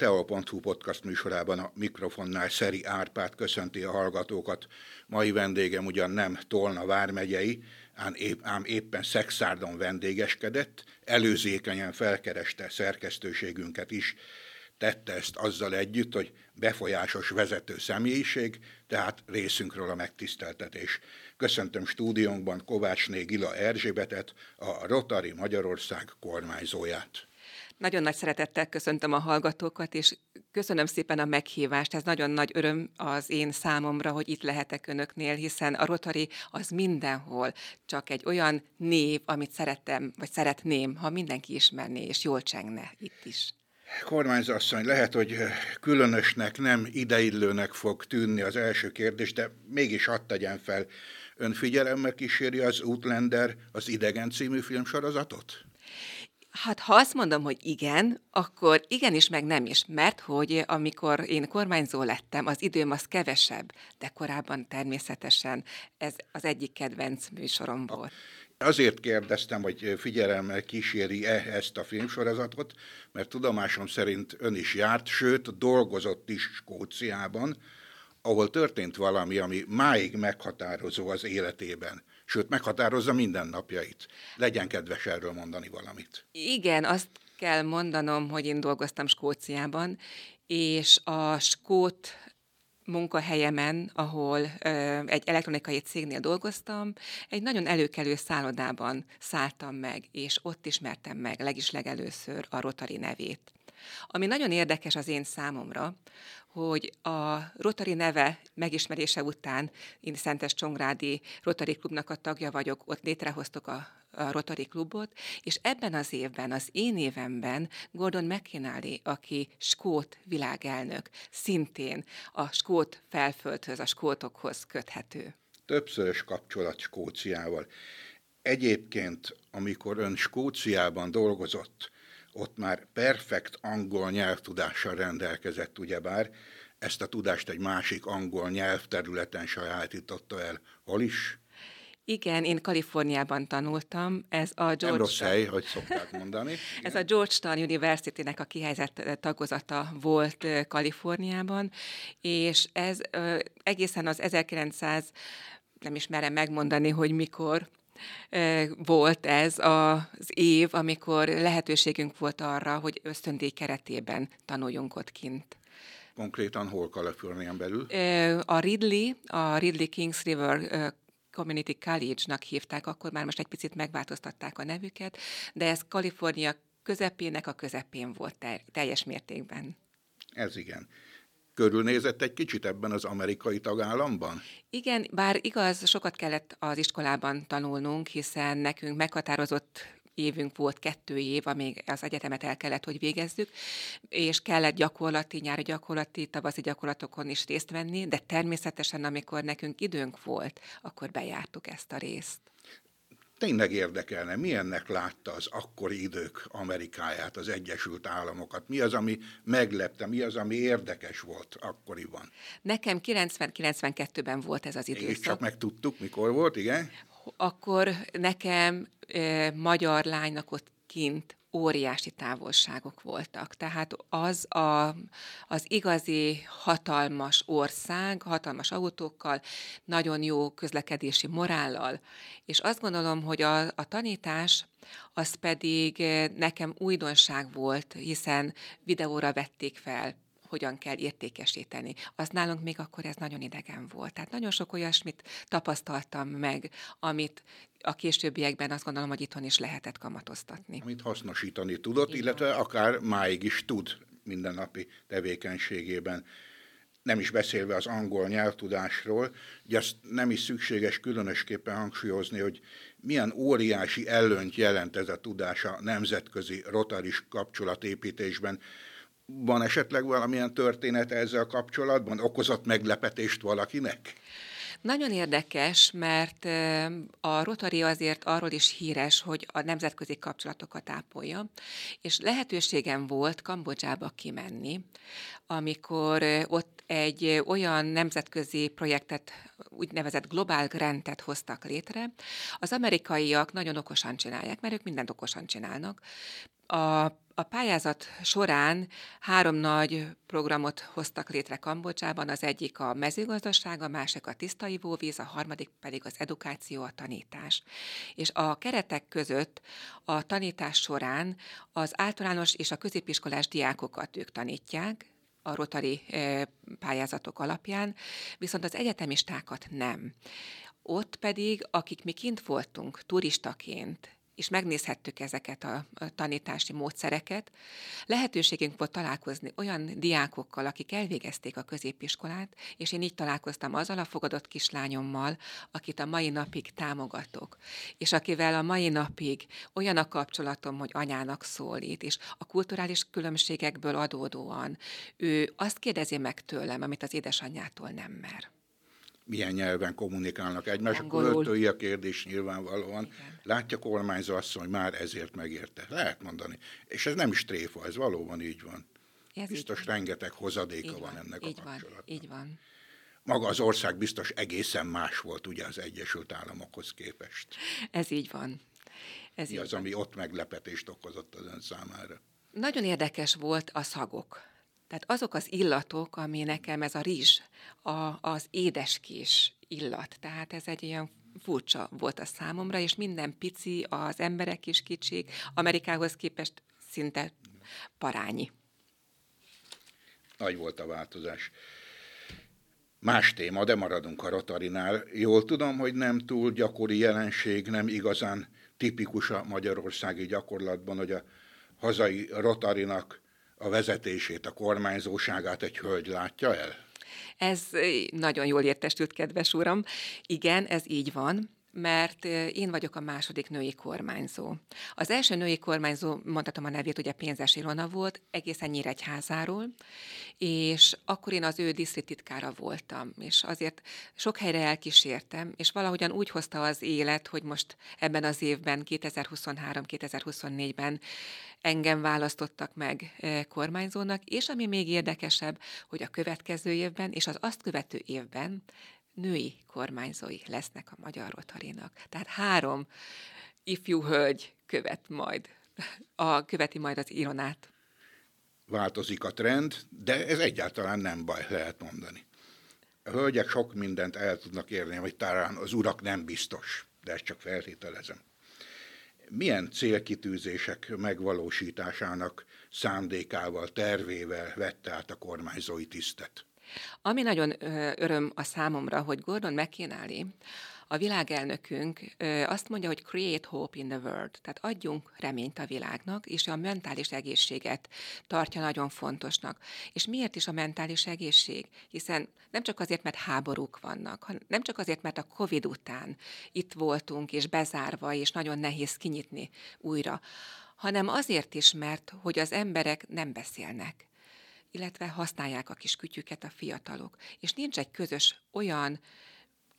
Teo.hu podcast műsorában a mikrofonnál Szeri Árpád köszönti a hallgatókat. Mai vendégem ugyan nem Tolna vármegyei, ám, épp, ám éppen Szexárdon vendégeskedett, előzékenyen felkereste szerkesztőségünket is, tette ezt azzal együtt, hogy befolyásos vezető személyiség, tehát részünkről a megtiszteltetés. Köszöntöm stúdiónkban Kovácsné Gila Erzsébetet, a Rotary Magyarország kormányzóját. Nagyon nagy szeretettel köszöntöm a hallgatókat, és köszönöm szépen a meghívást. Ez nagyon nagy öröm az én számomra, hogy itt lehetek önöknél, hiszen a Rotary az mindenhol csak egy olyan név, amit szeretem, vagy szeretném, ha mindenki ismerné, és jól csengne itt is. Kormányzasszony, lehet, hogy különösnek, nem ideillőnek fog tűnni az első kérdés, de mégis hadd tegyen fel. Ön figyelemmel kíséri az Outlander, az Idegen című filmsorozatot? Hát ha azt mondom, hogy igen, akkor igenis, meg nem is, mert hogy amikor én kormányzó lettem, az időm az kevesebb, de korábban természetesen ez az egyik kedvenc műsorom volt. Azért kérdeztem, hogy figyelemmel kíséri-e ezt a filmsorozatot, mert tudomásom szerint ön is járt, sőt, dolgozott is Skóciában, ahol történt valami, ami máig meghatározó az életében sőt meghatározza mindennapjait. Legyen kedves erről mondani valamit. Igen, azt kell mondanom, hogy én dolgoztam Skóciában, és a skót munkahelyemen, ahol ö, egy elektronikai cégnél dolgoztam, egy nagyon előkelő szállodában szálltam meg, és ott ismertem meg legis legelőször a Rotary nevét. Ami nagyon érdekes az én számomra, hogy a Rotary neve megismerése után én Szentes Csongrádi Rotary Klubnak a tagja vagyok, ott létrehoztuk a, a Rotary Klubot, és ebben az évben, az én évemben Gordon McKinley, aki skót világelnök, szintén a skót felföldhöz, a skótokhoz köthető. Többszörös kapcsolat Skóciával. Egyébként, amikor ön Skóciában dolgozott, ott már perfekt angol nyelvtudással rendelkezett, ugyebár ezt a tudást egy másik angol nyelvterületen sajátította el. Hol is? Igen, én Kaliforniában tanultam. Ez a George Nem rossz hely, hogy szokták mondani. Igen. Ez a Georgetown University-nek a kihelyezett tagozata volt Kaliforniában, és ez egészen az 1900 nem is merem megmondani, hogy mikor, volt ez az év, amikor lehetőségünk volt arra, hogy ösztöndíj keretében tanuljunk ott kint. Konkrétan hol Kalifornián belül? A Ridley, a Ridley Kings River Community College-nak hívták, akkor már most egy picit megváltoztatták a nevüket, de ez Kalifornia közepének a közepén volt teljes mértékben. Ez igen körülnézett egy kicsit ebben az amerikai tagállamban? Igen, bár igaz, sokat kellett az iskolában tanulnunk, hiszen nekünk meghatározott évünk volt, kettő év, amíg az egyetemet el kellett, hogy végezzük, és kellett gyakorlati, nyári gyakorlati, tavaszi gyakorlatokon is részt venni, de természetesen, amikor nekünk időnk volt, akkor bejártuk ezt a részt tényleg érdekelne, milyennek látta az akkori idők Amerikáját, az Egyesült Államokat? Mi az, ami meglepte, mi az, ami érdekes volt akkoriban? Nekem 90-92-ben volt ez az időszak. És csak megtudtuk, mikor volt, igen? Akkor nekem e, magyar lánynak ott kint óriási távolságok voltak. Tehát az a, az igazi hatalmas ország, hatalmas autókkal, nagyon jó közlekedési morállal, és azt gondolom, hogy a, a tanítás az pedig nekem újdonság volt, hiszen videóra vették fel hogyan kell értékesíteni. Az nálunk még akkor ez nagyon idegen volt. Tehát nagyon sok olyasmit tapasztaltam meg, amit a későbbiekben azt gondolom, hogy itthon is lehetett kamatoztatni. Amit hasznosítani tudott, Igen. illetve akár máig is tud mindennapi tevékenységében nem is beszélve az angol nyelvtudásról, hogy azt nem is szükséges különösképpen hangsúlyozni, hogy milyen óriási előnyt jelent ez a tudás a nemzetközi rotaris kapcsolatépítésben. Van esetleg valamilyen történet ezzel kapcsolatban? Okozott meglepetést valakinek? Nagyon érdekes, mert a Rotary azért arról is híres, hogy a nemzetközi kapcsolatokat ápolja, és lehetőségem volt Kambodzsába kimenni, amikor ott egy olyan nemzetközi projektet, úgynevezett Global Grantet hoztak létre. Az amerikaiak nagyon okosan csinálják, mert ők mindent okosan csinálnak. A A pályázat során három nagy programot hoztak létre Kambodzsában, az egyik a mezőgazdaság, a másik a tiszta ivóvíz, a harmadik pedig az edukáció, a tanítás. És a keretek között a tanítás során az általános és a középiskolás diákokat ők tanítják, a rotari eh, pályázatok alapján, viszont az egyetemistákat nem. Ott pedig, akik mi kint voltunk turistaként, és megnézhettük ezeket a, tanítási módszereket. Lehetőségünk volt találkozni olyan diákokkal, akik elvégezték a középiskolát, és én így találkoztam azzal a fogadott kislányommal, akit a mai napig támogatok, és akivel a mai napig olyan a kapcsolatom, hogy anyának szólít, és a kulturális különbségekből adódóan ő azt kérdezi meg tőlem, amit az édesanyjától nem mer milyen nyelven kommunikálnak egymás. Angolul. a kérdés nyilvánvalóan. Igen. Látja kormányzó hogy már ezért megérte. Lehet mondani. És ez nem is tréfa, ez valóban így van. Ez biztos így rengeteg hozadéka van, van ennek így a kapcsolatnak. Van, így van. Maga az ország biztos egészen más volt ugye az Egyesült Államokhoz képest. Ez így van. Ez Mi így az, van. ami ott meglepetést okozott az ön számára? Nagyon érdekes volt a szagok. Tehát azok az illatok, ami nekem ez a rizs, a, az édeskés illat, tehát ez egy ilyen furcsa volt a számomra, és minden pici, az emberek is kicsik, Amerikához képest szinte parányi. Nagy volt a változás. Más téma, de maradunk a Rotarinál. Jól tudom, hogy nem túl gyakori jelenség, nem igazán tipikus a magyarországi gyakorlatban, hogy a hazai Rotarinak a vezetését, a kormányzóságát egy hölgy látja el? Ez nagyon jól értestült, kedves uram. Igen, ez így van mert én vagyok a második női kormányzó. Az első női kormányzó, mondhatom a nevét, ugye Pénzes Ilona volt, egészen Nyíregyházáról, és akkor én az ő disztrititkára voltam, és azért sok helyre elkísértem, és valahogyan úgy hozta az élet, hogy most ebben az évben, 2023-2024-ben engem választottak meg kormányzónak, és ami még érdekesebb, hogy a következő évben és az azt követő évben női kormányzói lesznek a Magyar Rotarinak. Tehát három ifjú hölgy követ majd, a, követi majd az ironát. Változik a trend, de ez egyáltalán nem baj, lehet mondani. A hölgyek sok mindent el tudnak érni, hogy talán az urak nem biztos, de ezt csak feltételezem. Milyen célkitűzések megvalósításának szándékával, tervével vette át a kormányzói tisztet? Ami nagyon öröm a számomra, hogy Gordon McKinley, a világelnökünk azt mondja, hogy create hope in the world, tehát adjunk reményt a világnak, és a mentális egészséget tartja nagyon fontosnak. És miért is a mentális egészség? Hiszen nem csak azért, mert háborúk vannak, nem csak azért, mert a Covid után itt voltunk, és bezárva, és nagyon nehéz kinyitni újra, hanem azért is, mert hogy az emberek nem beszélnek illetve használják a kis kütyüket a fiatalok. És nincs egy közös olyan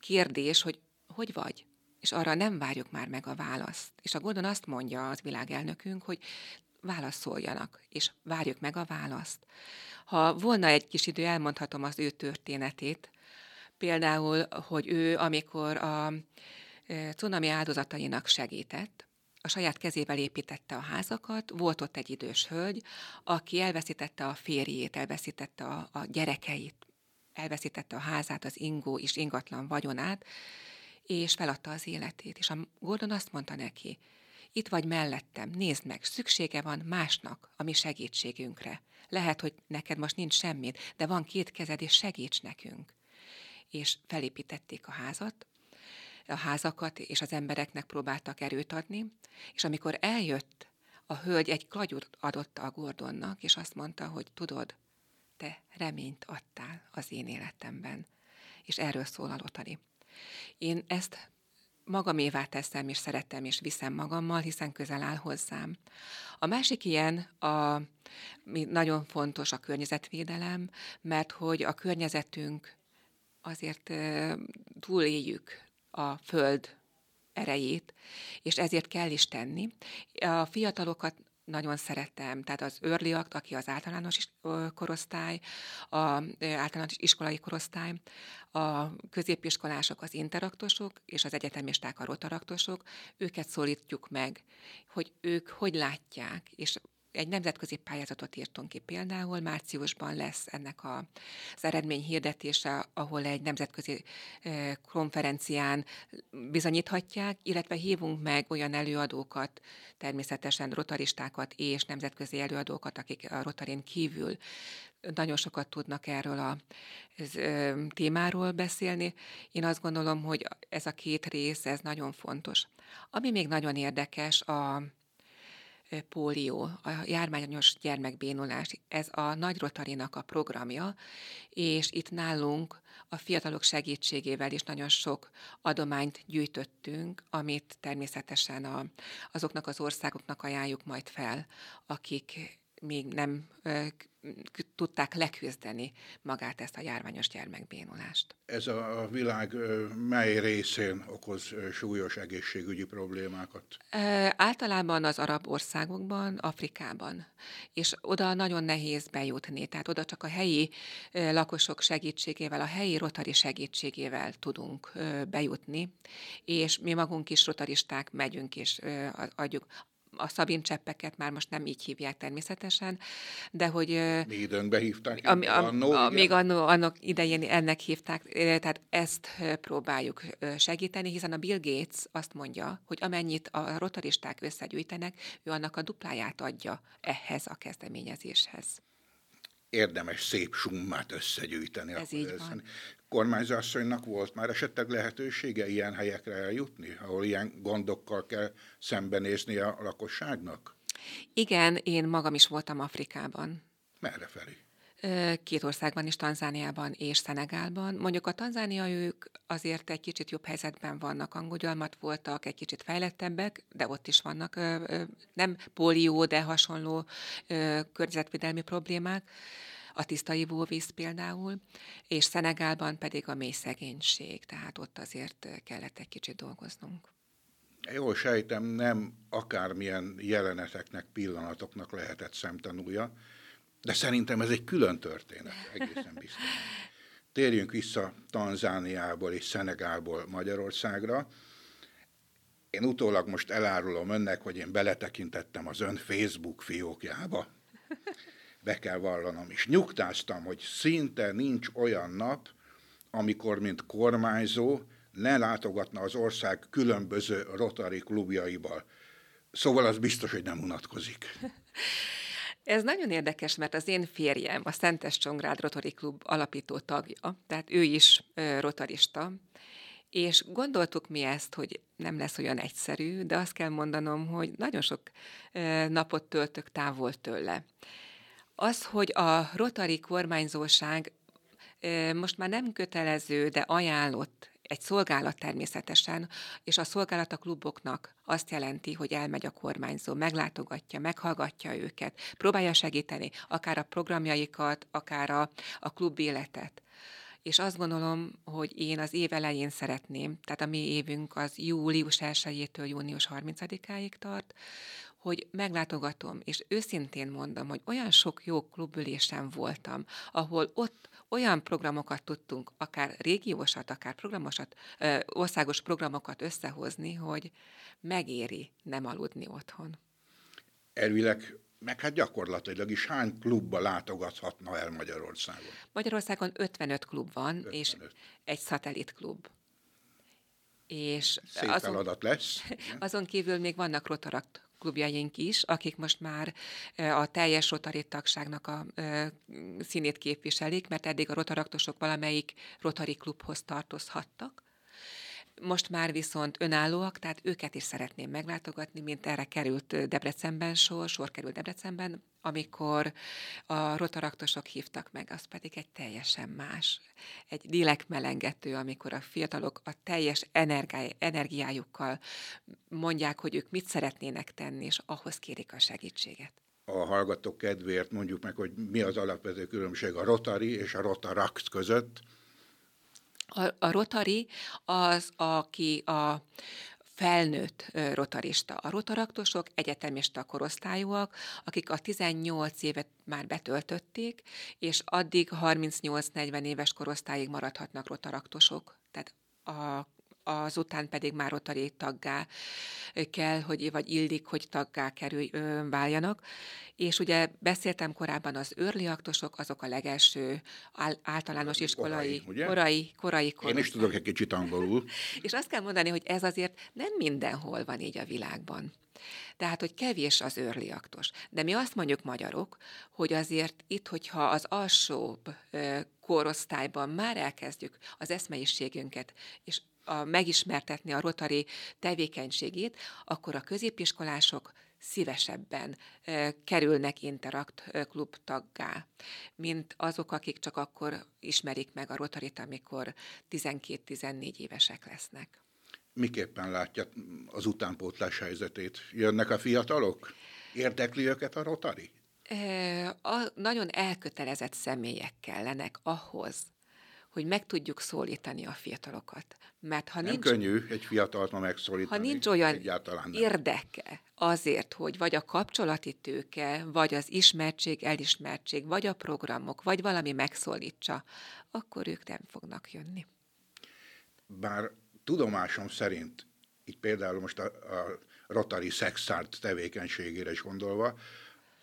kérdés, hogy hogy vagy? És arra nem várjuk már meg a választ. És a Gordon azt mondja az világelnökünk, hogy válaszoljanak, és várjuk meg a választ. Ha volna egy kis idő, elmondhatom az ő történetét. Például, hogy ő, amikor a e, cunami áldozatainak segített, a saját kezével építette a házakat, volt ott egy idős hölgy, aki elveszítette a férjét, elveszítette a, a gyerekeit, elveszítette a házát, az ingó és ingatlan vagyonát, és feladta az életét. És a Gordon azt mondta neki, itt vagy mellettem, nézd meg, szüksége van másnak a mi segítségünkre. Lehet, hogy neked most nincs semmit, de van két kezed, és segíts nekünk. És felépítették a házat, a házakat, és az embereknek próbáltak erőt adni, és amikor eljött, a hölgy egy klagyút adott a Gordonnak, és azt mondta, hogy tudod, te reményt adtál az én életemben. És erről szól a lotari. Én ezt magamévá teszem, és szeretem, és viszem magammal, hiszen közel áll hozzám. A másik ilyen, a, nagyon fontos a környezetvédelem, mert hogy a környezetünk azért túléljük a föld erejét, és ezért kell is tenni. A fiatalokat nagyon szeretem, tehát az early act, aki az általános korosztály, a általános iskolai korosztály, a középiskolások az interaktosok, és az egyetemisták a rotaraktosok, őket szólítjuk meg, hogy ők hogy látják, és egy nemzetközi pályázatot írtunk ki például, márciusban lesz ennek a, az eredmény hirdetése, ahol egy nemzetközi konferencián bizonyíthatják, illetve hívunk meg olyan előadókat, természetesen rotaristákat és nemzetközi előadókat, akik a rotarin kívül nagyon sokat tudnak erről a ez, ö, témáról beszélni. Én azt gondolom, hogy ez a két rész, ez nagyon fontos. Ami még nagyon érdekes, a pólió, a járványos gyermekbénulás, ez a Nagy Rotarinak a programja, és itt nálunk a fiatalok segítségével is nagyon sok adományt gyűjtöttünk, amit természetesen a, azoknak az országoknak ajánljuk majd fel, akik még nem tudták leküzdeni magát ezt a járványos gyermekbénulást. Ez a világ mely részén okoz súlyos egészségügyi problémákat? Általában az arab országokban, Afrikában, és oda nagyon nehéz bejutni, tehát oda csak a helyi lakosok segítségével, a helyi rotari segítségével tudunk bejutni, és mi magunk is rotaristák megyünk és adjuk a szabin cseppeket már most nem így hívják természetesen, de hogy... Mi időnkbe hívták? Ami, a, annó, a, még annó, annak idején ennek hívták, tehát ezt próbáljuk segíteni, hiszen a Bill Gates azt mondja, hogy amennyit a rotaristák összegyűjtenek, ő annak a dupláját adja ehhez a kezdeményezéshez érdemes szép summát összegyűjteni. Ez így van. Kormányzásasszonynak volt már esetleg lehetősége ilyen helyekre eljutni, ahol ilyen gondokkal kell szembenézni a lakosságnak? Igen, én magam is voltam Afrikában. Merre felé? Két országban is, Tanzániában és Szenegálban. Mondjuk a tanzánia ők azért egy kicsit jobb helyzetben vannak, angolgyalmat voltak, egy kicsit fejlettebbek, de ott is vannak nem pólió, de hasonló környezetvédelmi problémák a tiszta ivóvíz például, és Szenegálban pedig a mély szegénység, tehát ott azért kellett egy kicsit dolgoznunk. Jól sejtem, nem akármilyen jeleneteknek, pillanatoknak lehetett szemtanúja, de szerintem ez egy külön történet, egészen biztos. Térjünk vissza Tanzániából és Szenegálból Magyarországra. Én utólag most elárulom önnek, hogy én beletekintettem az ön Facebook fiókjába. Be kell vallanom. És nyugtáztam, hogy szinte nincs olyan nap, amikor, mint kormányzó, ne látogatna az ország különböző Rotary klubjaival. Szóval az biztos, hogy nem unatkozik. Ez nagyon érdekes, mert az én férjem a Szentes Csongrád Rotary Klub alapító tagja, tehát ő is ö, rotarista, és gondoltuk mi ezt, hogy nem lesz olyan egyszerű, de azt kell mondanom, hogy nagyon sok ö, napot töltök távol tőle. Az, hogy a Rotary kormányzóság most már nem kötelező, de ajánlott egy szolgálat természetesen, és a szolgálat a kluboknak azt jelenti, hogy elmegy a kormányzó, meglátogatja, meghallgatja őket, próbálja segíteni, akár a programjaikat, akár a, a klub életet. És azt gondolom, hogy én az év elején szeretném, tehát a mi évünk az július 1-től június 30-áig tart, hogy meglátogatom, és őszintén mondom, hogy olyan sok jó klubülésen voltam, ahol ott olyan programokat tudtunk, akár régiósat, akár programosat, országos programokat összehozni, hogy megéri nem aludni otthon. Elvileg meg hát gyakorlatilag is hány klubba látogathatna el Magyarországon? Magyarországon 55 klub van, 55. és egy szatellit klub. És Szép azon, feladat lesz. Azon kívül még vannak rotarakt klubjaink is, akik most már a teljes rotari tagságnak a színét képviselik, mert eddig a rotaraktosok valamelyik rotari klubhoz tartozhattak. Most már viszont önállóak, tehát őket is szeretném meglátogatni, mint erre került Debrecenben sor, sor került Debrecenben, amikor a rotaraktosok hívtak meg, az pedig egy teljesen más, egy lélekmelengető, amikor a fiatalok a teljes energiájukkal mondják, hogy ők mit szeretnének tenni, és ahhoz kérik a segítséget a hallgatók kedvéért mondjuk meg, hogy mi az alapvető különbség a Rotary és a Rotaract között. A, a Rotary az, aki a felnőtt rotarista. A rotaraktosok egyetemista korosztályúak, akik a 18 évet már betöltötték, és addig 38-40 éves korosztályig maradhatnak rotaraktosok. Tehát a azután pedig már rotari taggá kell, hogy, vagy illik, hogy taggá kerül, váljanak. És ugye beszéltem korábban az early aktosok, azok a legelső általános iskolai, korai, korai, korai. Én is tudok egy kicsit angolul. és azt kell mondani, hogy ez azért nem mindenhol van így a világban. Tehát, hogy kevés az őrliaktos. De mi azt mondjuk magyarok, hogy azért itt, hogyha az alsóbb korosztályban már elkezdjük az eszmeiségünket, és a, megismertetni a rotari tevékenységét, akkor a középiskolások szívesebben e, kerülnek Interakt klub taggá, mint azok, akik csak akkor ismerik meg a rotarit, amikor 12-14 évesek lesznek miképpen látja az utánpótlás helyzetét? Jönnek a fiatalok? Érdekli őket a Rotary? E, a, nagyon elkötelezett személyek kellenek ahhoz, hogy meg tudjuk szólítani a fiatalokat. Mert ha nem nincs, könnyű egy fiatalt ma megszólítani. Ha nincs olyan érdeke azért, hogy vagy a kapcsolati tőke, vagy az ismertség, elismertség, vagy a programok, vagy valami megszólítsa, akkor ők nem fognak jönni. Bár tudomásom szerint, így például most a, a Rotary Sexart tevékenységére is gondolva,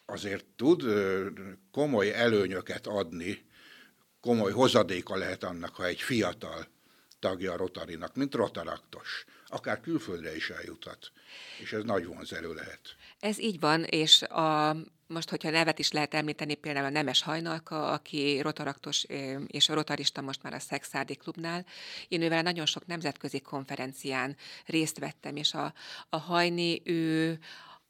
azért tud komoly előnyöket adni, komoly hozadéka lehet annak, ha egy fiatal tagja a Rotarinak, mint rotaraktos, akár külföldre is eljuthat, és ez nagy vonzerő lehet. Ez így van, és a, most, hogyha nevet is lehet említeni, például a Nemes Hajnalka, aki rotaraktos és a rotarista most már a Szexárdi klubnál. Én ővel nagyon sok nemzetközi konferencián részt vettem, és a, a Hajni ő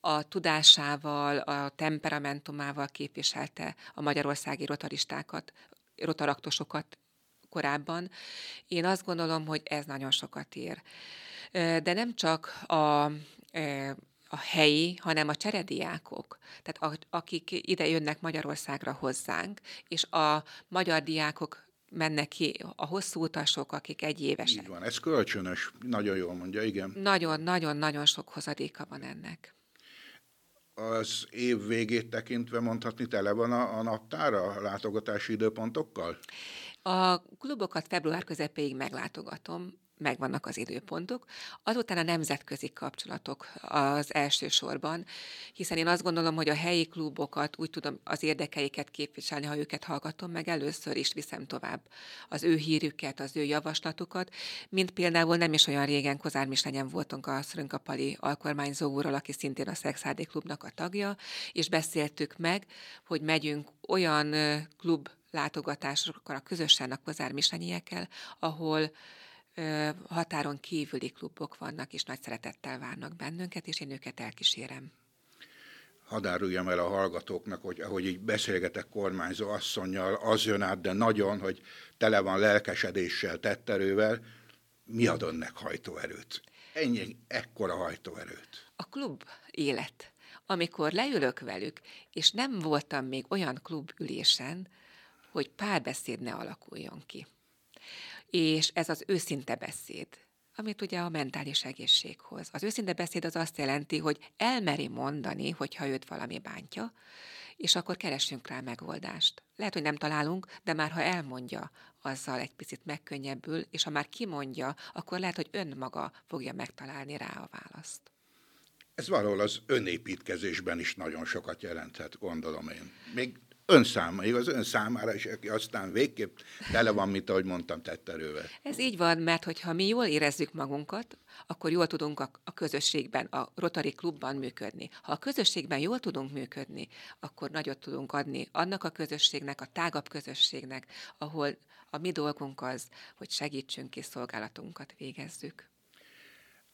a tudásával, a temperamentumával képviselte a magyarországi rotaristákat, rotaraktosokat korábban. Én azt gondolom, hogy ez nagyon sokat ér. De nem csak a a helyi, hanem a cserediákok, tehát akik ide jönnek Magyarországra hozzánk, és a magyar diákok mennek ki, a hosszú utasok, akik egy évesek. Így van, ez kölcsönös, nagyon jól mondja, igen. Nagyon-nagyon-nagyon sok hozadéka van ennek. Az év végét tekintve mondhatni tele van a, a naptára a látogatási időpontokkal? A klubokat február közepéig meglátogatom, megvannak az időpontok. Azután a nemzetközi kapcsolatok az elsősorban, hiszen én azt gondolom, hogy a helyi klubokat úgy tudom az érdekeiket képviselni, ha őket hallgatom meg, először is viszem tovább az ő hírüket, az ő javaslatukat, mint például nem is olyan régen Kozár Mislenyen voltunk a Szrönkapali alkormányzó úrral, aki szintén a Szexádi klubnak a tagja, és beszéltük meg, hogy megyünk olyan klub látogatásokra közösen a Kozár Mislenyiekkel, ahol határon kívüli klubok vannak, és nagy szeretettel várnak bennünket, és én őket elkísérem. Hadd áruljam el a hallgatóknak, hogy ahogy így beszélgetek kormányzó asszonynal, az jön át, de nagyon, hogy tele van lelkesedéssel, tetterővel, mi ad önnek hajtóerőt? Ennyi, ekkora hajtóerőt. A klub élet. Amikor leülök velük, és nem voltam még olyan klubülésen, hogy párbeszéd ne alakuljon ki és ez az őszinte beszéd, amit ugye a mentális egészség hoz. Az őszinte beszéd az azt jelenti, hogy elmeri mondani, hogyha őt valami bántja, és akkor keressünk rá megoldást. Lehet, hogy nem találunk, de már ha elmondja, azzal egy picit megkönnyebbül, és ha már kimondja, akkor lehet, hogy önmaga fogja megtalálni rá a választ. Ez valahol az önépítkezésben is nagyon sokat jelenthet, gondolom én. Még önszáma, igaz, ön számára is, aki aztán végképp tele van, mint ahogy mondtam, tetterővel. Ez így van, mert hogyha mi jól érezzük magunkat, akkor jól tudunk a, a közösségben, a Rotary Klubban működni. Ha a közösségben jól tudunk működni, akkor nagyot tudunk adni annak a közösségnek, a tágabb közösségnek, ahol a mi dolgunk az, hogy segítsünk és szolgálatunkat végezzük.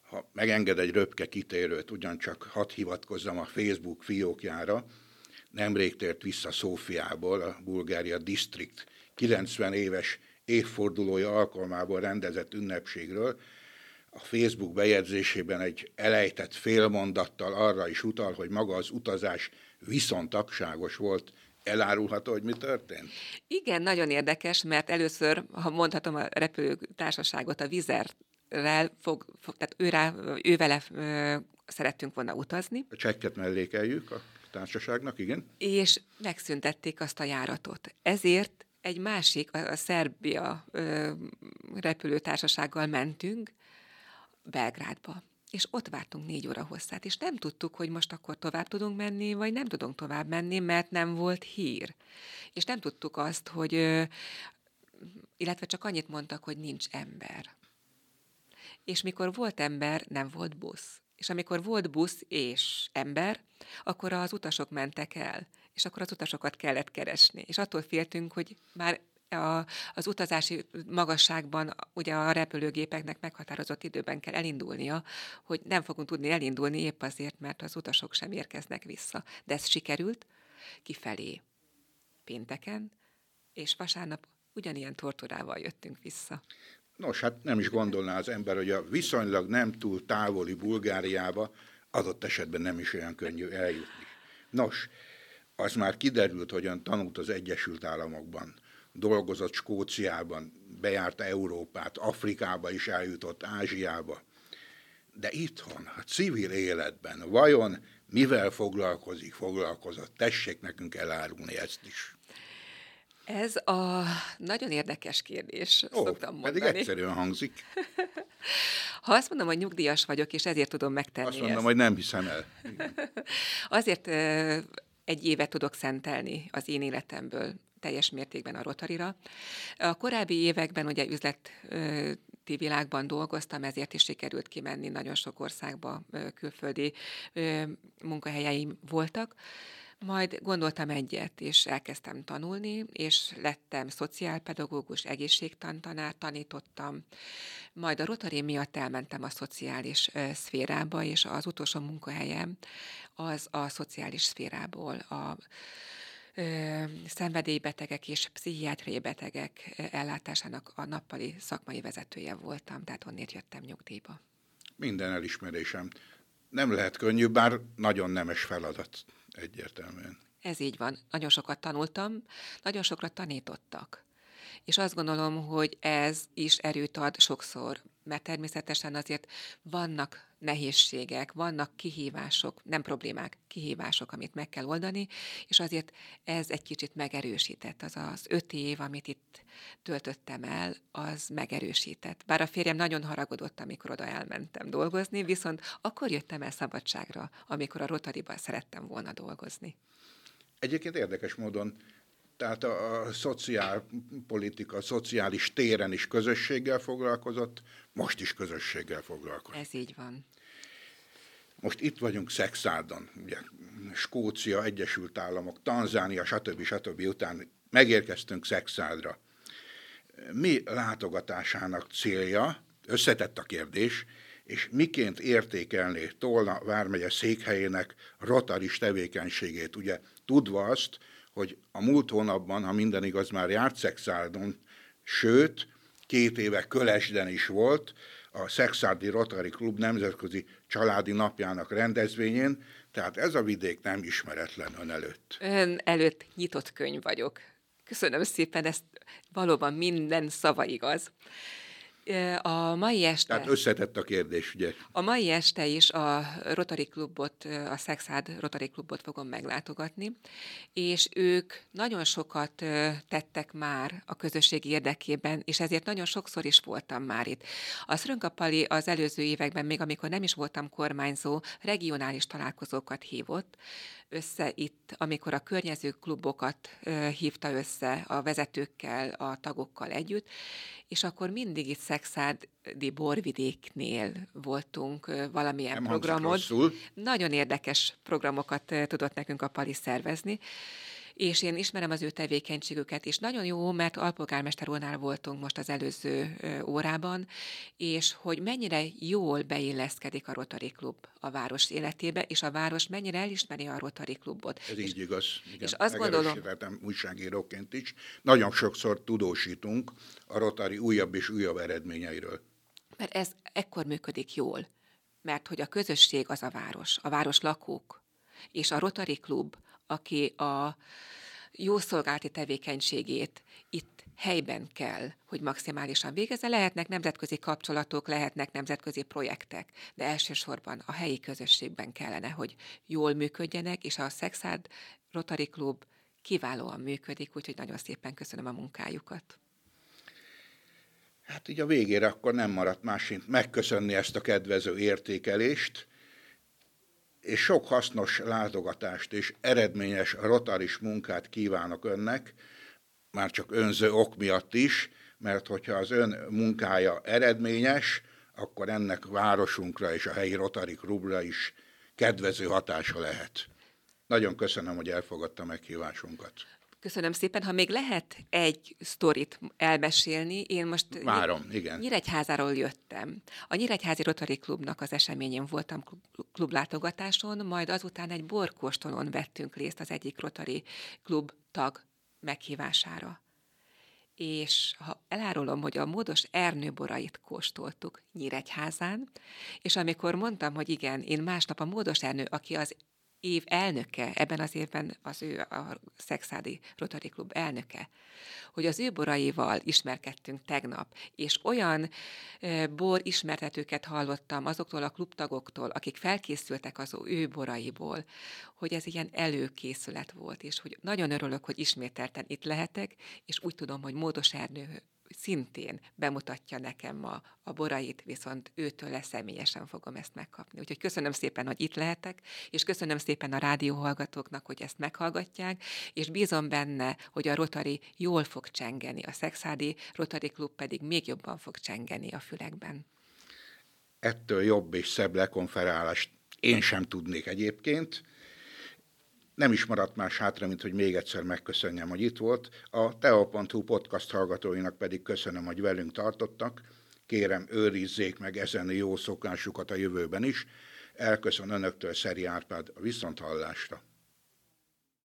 Ha megenged egy röpke kitérőt, ugyancsak hadd hivatkozzam a Facebook fiókjára, nemrég tért vissza Szófiából, a Bulgária District 90 éves évfordulója alkalmából rendezett ünnepségről, a Facebook bejegyzésében egy elejtett félmondattal arra is utal, hogy maga az utazás viszontagságos volt. Elárulható, hogy mi történt? Igen, nagyon érdekes, mert először, ha mondhatom a repülőtársaságot, a Vizerrel fog, fog tehát őrá, ővele ö, szerettünk volna utazni. A csekket mellékeljük. A társaságnak, igen. És megszüntették azt a járatot. Ezért egy másik, a, Szerbia ö, repülőtársasággal mentünk, Belgrádba és ott vártunk négy óra hosszát, és nem tudtuk, hogy most akkor tovább tudunk menni, vagy nem tudunk tovább menni, mert nem volt hír. És nem tudtuk azt, hogy, illetve csak annyit mondtak, hogy nincs ember. És mikor volt ember, nem volt busz. És amikor volt busz és ember, akkor az utasok mentek el, és akkor az utasokat kellett keresni. És attól féltünk, hogy már a, az utazási magasságban ugye a repülőgépeknek meghatározott időben kell elindulnia, hogy nem fogunk tudni elindulni épp azért, mert az utasok sem érkeznek vissza. De ez sikerült kifelé pénteken, és vasárnap ugyanilyen torturával jöttünk vissza. Nos, hát nem is gondolná az ember, hogy a viszonylag nem túl távoli Bulgáriába adott esetben nem is olyan könnyű eljutni. Nos, az már kiderült, hogyan tanult az Egyesült Államokban dolgozott Skóciában, bejárta Európát, Afrikába is eljutott, Ázsiába. De itthon, a civil életben vajon mivel foglalkozik, foglalkozott? Tessék nekünk elárulni ezt is. Ez a nagyon érdekes kérdés, Ó, szoktam mondani. Pedig egyszerűen hangzik. ha azt mondom, hogy nyugdíjas vagyok, és ezért tudom megtenni Azt mondom, ezt. hogy nem hiszem el. azért egy évet tudok szentelni az én életemből teljes mértékben a Rotarira. A korábbi években ugye üzleti világban dolgoztam, ezért is sikerült kimenni nagyon sok országba, külföldi munkahelyeim voltak. Majd gondoltam egyet, és elkezdtem tanulni, és lettem szociálpedagógus, egészségtantanár, tanítottam. Majd a Rotary miatt elmentem a szociális szférába, és az utolsó munkahelyem az a szociális szférából, a szenvedélybetegek és pszichiátriai betegek ellátásának a nappali szakmai vezetője voltam, tehát onnét jöttem nyugdíjba. Minden elismerésem. Nem lehet könnyű, bár nagyon nemes feladat egyértelműen. Ez így van. Nagyon sokat tanultam, nagyon sokra tanítottak. És azt gondolom, hogy ez is erőt ad sokszor, mert természetesen azért vannak nehézségek, vannak kihívások, nem problémák, kihívások, amit meg kell oldani, és azért ez egy kicsit megerősített. Az az öt év, amit itt töltöttem el, az megerősített. Bár a férjem nagyon haragodott, amikor oda elmentem dolgozni, viszont akkor jöttem el szabadságra, amikor a Rotariban szerettem volna dolgozni. Egyébként érdekes módon tehát a, a szociálpolitika, a szociális téren is közösséggel foglalkozott, most is közösséggel foglalkozik. Ez így van. Most itt vagyunk Szexádon, ugye Skócia, Egyesült Államok, Tanzánia, stb. stb. után megérkeztünk Szexádra. Mi látogatásának célja, összetett a kérdés, és miként értékelné Tolna vármegye székhelyének rotaris tevékenységét, ugye tudva azt, hogy a múlt hónapban, ha minden igaz, már járt Szexádon, sőt, két éve Kölesden is volt, a Szexárdi Rotary Klub nemzetközi családi napjának rendezvényén, tehát ez a vidék nem ismeretlen ön előtt. Ön előtt nyitott könyv vagyok. Köszönöm szépen, ezt valóban minden szava igaz. A mai este... Tehát összetett a kérdés, ugye? A mai este is a Rotary Klubot, a Szexád Rotary Klubot fogom meglátogatni, és ők nagyon sokat tettek már a közösség érdekében, és ezért nagyon sokszor is voltam már itt. A Szrönkapali az előző években, még amikor nem is voltam kormányzó, regionális találkozókat hívott, össze itt, amikor a környező klubokat hívta össze a vezetőkkel, a tagokkal együtt, és akkor mindig itt Szexádi borvidéknél voltunk valamilyen Nem programot. Nagyon érdekes programokat tudott nekünk a Pali szervezni, és én ismerem az ő tevékenységüket is. Nagyon jó, mert alpolgármester úrnál voltunk most az előző órában, és hogy mennyire jól beilleszkedik a Rotary Klub a város életébe, és a város mennyire elismeri a Rotary Klubot. Ez és, így igaz. Igen, és azt gondolom... újságíróként is. Nagyon sokszor tudósítunk a Rotary újabb és újabb eredményeiről. Mert ez ekkor működik jól, mert hogy a közösség az a város, a város lakók, és a Rotary Klub aki a jószolgálati tevékenységét itt helyben kell, hogy maximálisan végezze. Lehetnek nemzetközi kapcsolatok, lehetnek nemzetközi projektek, de elsősorban a helyi közösségben kellene, hogy jól működjenek, és a Szexád Rotary Club kiválóan működik, úgyhogy nagyon szépen köszönöm a munkájukat. Hát így a végére akkor nem maradt más, mint megköszönni ezt a kedvező értékelést, és sok hasznos látogatást és eredményes rotaris munkát kívánok önnek, már csak önző ok miatt is, mert hogyha az ön munkája eredményes, akkor ennek városunkra és a helyi Rotary Klubra is kedvező hatása lehet. Nagyon köszönöm, hogy elfogadta meghívásunkat. Köszönöm szépen. Ha még lehet egy sztorit elmesélni, én most Várom, igen. Nyíregyházáról jöttem. A Nyíregyházi Rotary Klubnak az eseményén voltam klublátogatáson, majd azután egy borkóstolón vettünk részt az egyik Rotary Klub tag meghívására. És ha elárulom, hogy a módos ernőborait kóstoltuk Nyíregyházán, és amikor mondtam, hogy igen, én másnap a módos ernő, aki az év elnöke, ebben az évben az ő a Szexádi Rotary Klub elnöke, hogy az ő boraival ismerkedtünk tegnap, és olyan bor ismertetőket hallottam azoktól a klubtagoktól, akik felkészültek az ő boraiból, hogy ez ilyen előkészület volt, és hogy nagyon örülök, hogy ismételten itt lehetek, és úgy tudom, hogy Módos Ernő szintén bemutatja nekem a, a borait, viszont őtől személyesen fogom ezt megkapni. Úgyhogy köszönöm szépen, hogy itt lehetek, és köszönöm szépen a rádióhallgatóknak, hogy ezt meghallgatják, és bízom benne, hogy a Rotary jól fog csengeni, a Szexádi Rotary Klub pedig még jobban fog csengeni a fülekben. Ettől jobb és szebb lekonferálást én sem tudnék egyébként nem is maradt más hátra, mint hogy még egyszer megköszönjem, hogy itt volt. A teo.hu podcast hallgatóinak pedig köszönöm, hogy velünk tartottak. Kérem, őrizzék meg ezen jó szokásukat a jövőben is. Elköszön önöktől Szeri Árpád a viszonthallásra.